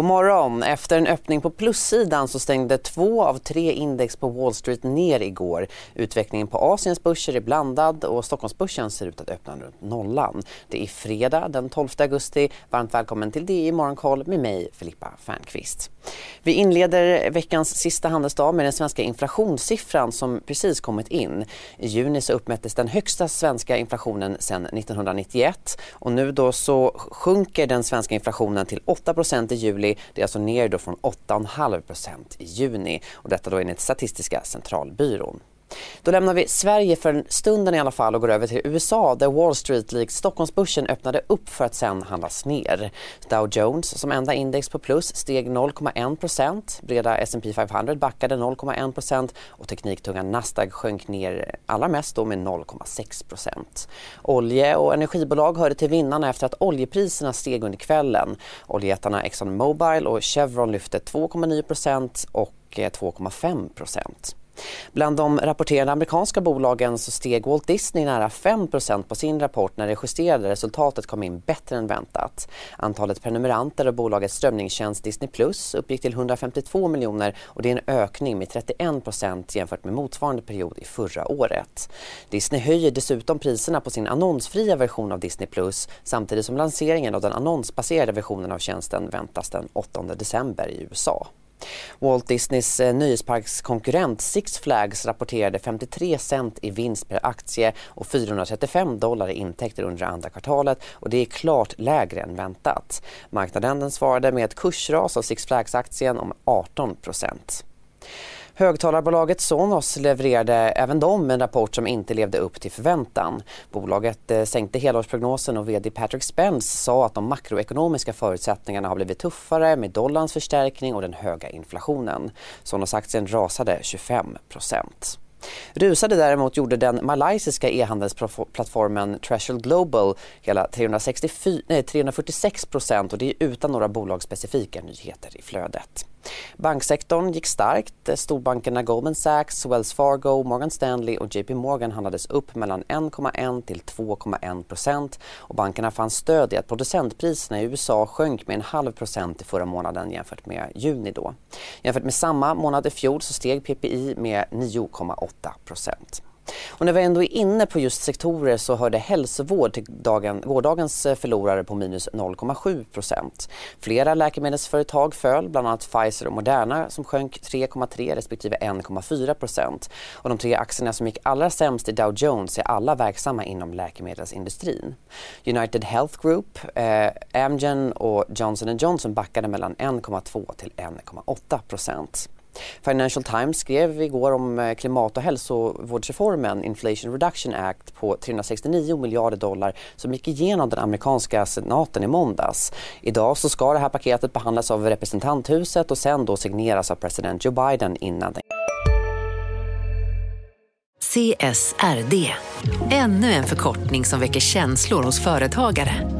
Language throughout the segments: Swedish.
God morgon. Efter en öppning på plussidan så stängde två av tre index på Wall Street ner igår. Utvecklingen på Asiens börser är blandad och Stockholmsbörsen ser ut att öppna runt nollan. Det är fredag den 12 augusti. Varmt välkommen till DI Morgonkoll med mig Filippa Fernqvist. Vi inleder veckans sista handelsdag med den svenska inflationssiffran som precis kommit in. I juni så uppmättes den högsta svenska inflationen sedan 1991 och nu då så sjunker den svenska inflationen till 8% i juli. Det är alltså ner då från 8,5% i juni och detta då enligt Statistiska centralbyrån. Då lämnar vi Sverige för en stunden i alla fall och går över till USA där Wall Street likt Stockholmsbörsen öppnade upp för att sen handlas ner. Dow Jones som enda index på plus steg 0,1% Breda S&P 500 backade 0,1% och tekniktunga Nasdaq sjönk ner allra mest då med 0,6% Olje och energibolag hörde till vinnarna efter att oljepriserna steg under kvällen. Oljejättarna Exxon Mobil och Chevron lyfte 2,9% och eh, 2,5 Bland de rapporterande amerikanska bolagen så steg Walt Disney nära 5% på sin rapport när det justerade resultatet kom in bättre än väntat. Antalet prenumeranter av bolagets strömningstjänst Disney Plus uppgick till 152 miljoner och det är en ökning med 31% jämfört med motsvarande period i förra året. Disney höjer dessutom priserna på sin annonsfria version av Disney Plus samtidigt som lanseringen av den annonsbaserade versionen av tjänsten väntas den 8 december i USA. Walt Disneys eh, nöjesparkskonkurrent Six Flags rapporterade 53 cent i vinst per aktie och 435 dollar i intäkter under andra kvartalet och det är klart lägre än väntat. Marknaden svarade med ett kursras av Six Flags-aktien om 18 procent. Högtalarbolaget Sonos levererade även de en rapport som inte levde upp till förväntan. Bolaget eh, sänkte helårsprognosen och vd Patrick Spence sa att de makroekonomiska förutsättningarna har blivit tuffare med dollarns förstärkning och den höga inflationen. Sonos-aktien rasade 25% Rusade däremot gjorde den malaysiska e-handelsplattformen Treasure Global hela 364, nej, 346% och det är utan några bolagsspecifika nyheter i flödet. Banksektorn gick starkt. Storbankerna Goldman Sachs, Wells Fargo, Morgan Stanley och JP Morgan handlades upp mellan 1,1 till 2,1 procent och bankerna fann stöd i att producentpriserna i USA sjönk med en halv procent i förra månaden jämfört med juni då. Jämfört med samma månad i fjol så steg PPI med 9,8 procent. Och när vi ändå är inne på just sektorer så hörde hälsovård till dagen, gårdagens eh, förlorare på minus 0,7 procent. Flera läkemedelsföretag föll, bland annat Pfizer och Moderna som sjönk 3,3 respektive 1,4 procent. Och de tre aktierna som gick allra sämst i Dow Jones är alla verksamma inom läkemedelsindustrin. United Health Group, eh, Amgen och Johnson Johnson backade mellan 1,2 till 1,8 procent. Financial Times skrev igår om eh, klimat och hälsovårdsreformen Inflation Reduction Act på 369 miljarder dollar som gick igenom den amerikanska senaten i måndags. Idag så ska det här paketet behandlas av representanthuset och sen då signeras av president Joe Biden innan den CSRD, ännu en förkortning som väcker känslor hos företagare.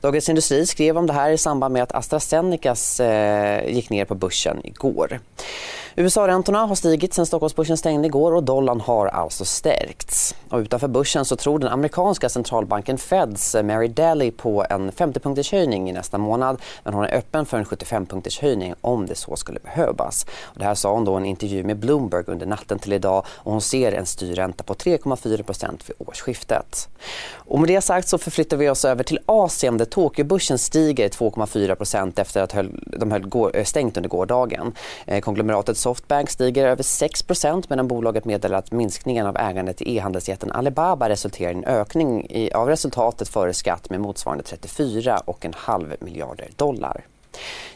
Dagens Industri skrev om det här i samband med att AstraZenecas eh, gick ner på börsen igår. USA-räntorna har stigit sen Stockholmsbörsen stängde igår och dollarn har alltså stärkts. Och utanför börsen så tror den amerikanska centralbanken Feds eh, Mary Daly på en 50-punkters höjning i nästa månad men hon är öppen för en 75-punkters höjning om det så skulle behövas. Och det här sa hon då i en intervju med Bloomberg under natten till idag och hon ser en styrränta på 3,4 vid årsskiftet. Och med det sagt så förflyttar vi oss över till Asien där Tokyobörsen stiger 2,4% efter att de höll eh, stängt under gårdagen. Eh, konglomeratet Softbank stiger över 6% medan bolaget meddelar att minskningen av ägandet i e-handelsjätten Alibaba resulterar i en ökning av resultatet före skatt med motsvarande 34,5 miljarder dollar.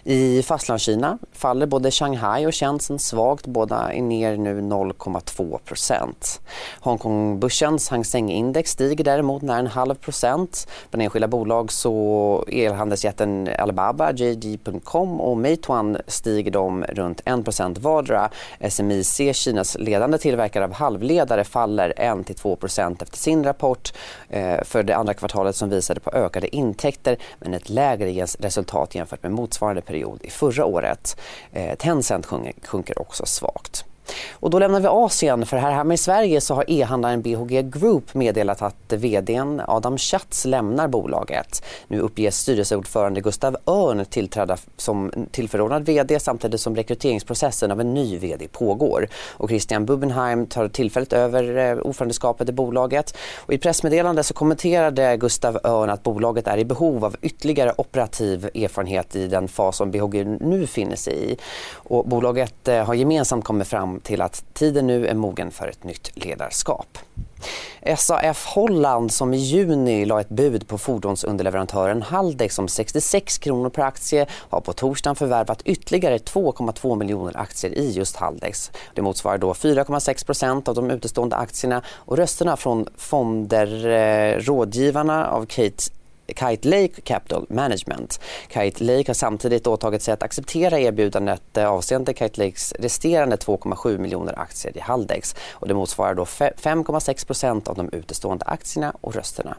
I fastlandskina faller både Shanghai och Shenzhen svagt. Båda är ner nu 0,2 procent. Hongkongbörsens Hang Seng-index stiger däremot nära en halv procent. Bland enskilda bolag så elhandelsjätten Alibaba, JD.com och Meituan stiger de runt 1 procent vardera. SMIC, Kinas ledande tillverkare av halvledare, faller 1-2 procent efter sin rapport eh, för det andra kvartalet som visade på ökade intäkter men ett lägre resultat jämfört med motsvarande period i förra året. Eh, Tencent sjunker också svagt. Och då lämnar vi Asien för här hemma i Sverige så har e-handlaren BHG Group meddelat att vdn Adam Schatz lämnar bolaget. Nu uppges styrelseordförande Gustav Örn tillträda som tillförordnad vd samtidigt som rekryteringsprocessen av en ny vd pågår. Och Christian Bubenheim tar tillfälligt över eh, ordförandeskapet i bolaget. Och I pressmeddelande så kommenterade Gustav Örn att bolaget är i behov av ytterligare operativ erfarenhet i den fas som BHG nu finner sig i. Och bolaget eh, har gemensamt kommit fram till att tiden nu är mogen för ett nytt ledarskap. SAF Holland som i juni la ett bud på fordonsunderleverantören Haldex om 66 kronor per aktie har på torsdagen förvärvat ytterligare 2,2 miljoner aktier i just Haldex. Det motsvarar då 4,6 procent av de utestående aktierna och rösterna från fonder, eh, rådgivarna av Kate Kite Lake Capital Management. Kite Lake har samtidigt åtagit sig att acceptera erbjudandet eh, avseende Kite Lakes resterande 2,7 miljoner aktier i Haldex och det motsvarar då 5,6 procent av de utestående aktierna och rösterna.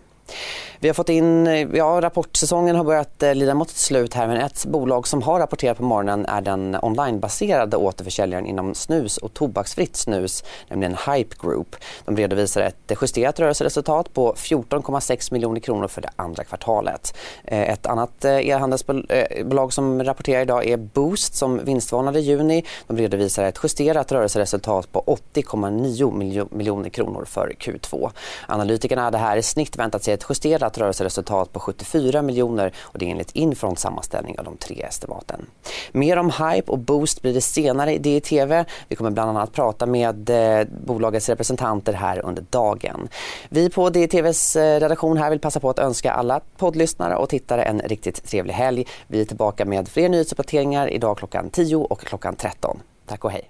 Vi har fått in, ja rapportsäsongen har börjat eh, lida mot ett slut här men ett bolag som har rapporterat på morgonen är den onlinebaserade återförsäljaren inom snus och tobaksfritt snus, nämligen Hype Group. De redovisar ett justerat rörelseresultat på 14,6 miljoner kronor för det andra kvartalet. Eh, ett annat eh, e-handelsbolag eh, som rapporterar idag är Boost som vinstvarnade i juni. De redovisar ett justerat rörelseresultat på 80,9 miljoner kronor för Q2. Analytikerna hade här i snitt väntat sig ett justerat rörelseresultat på 74 miljoner och det är enligt Infront sammanställning av de tre estimaten. Mer om Hype och Boost blir det senare i DTV. Vi kommer bland annat prata med eh, bolagets representanter här under dagen. Vi på DTVs eh, redaktion här vill passa på att önska alla poddlyssnare och tittare en riktigt trevlig helg. Vi är tillbaka med fler nyhetsuppdateringar idag klockan 10 och klockan 13. Tack och hej.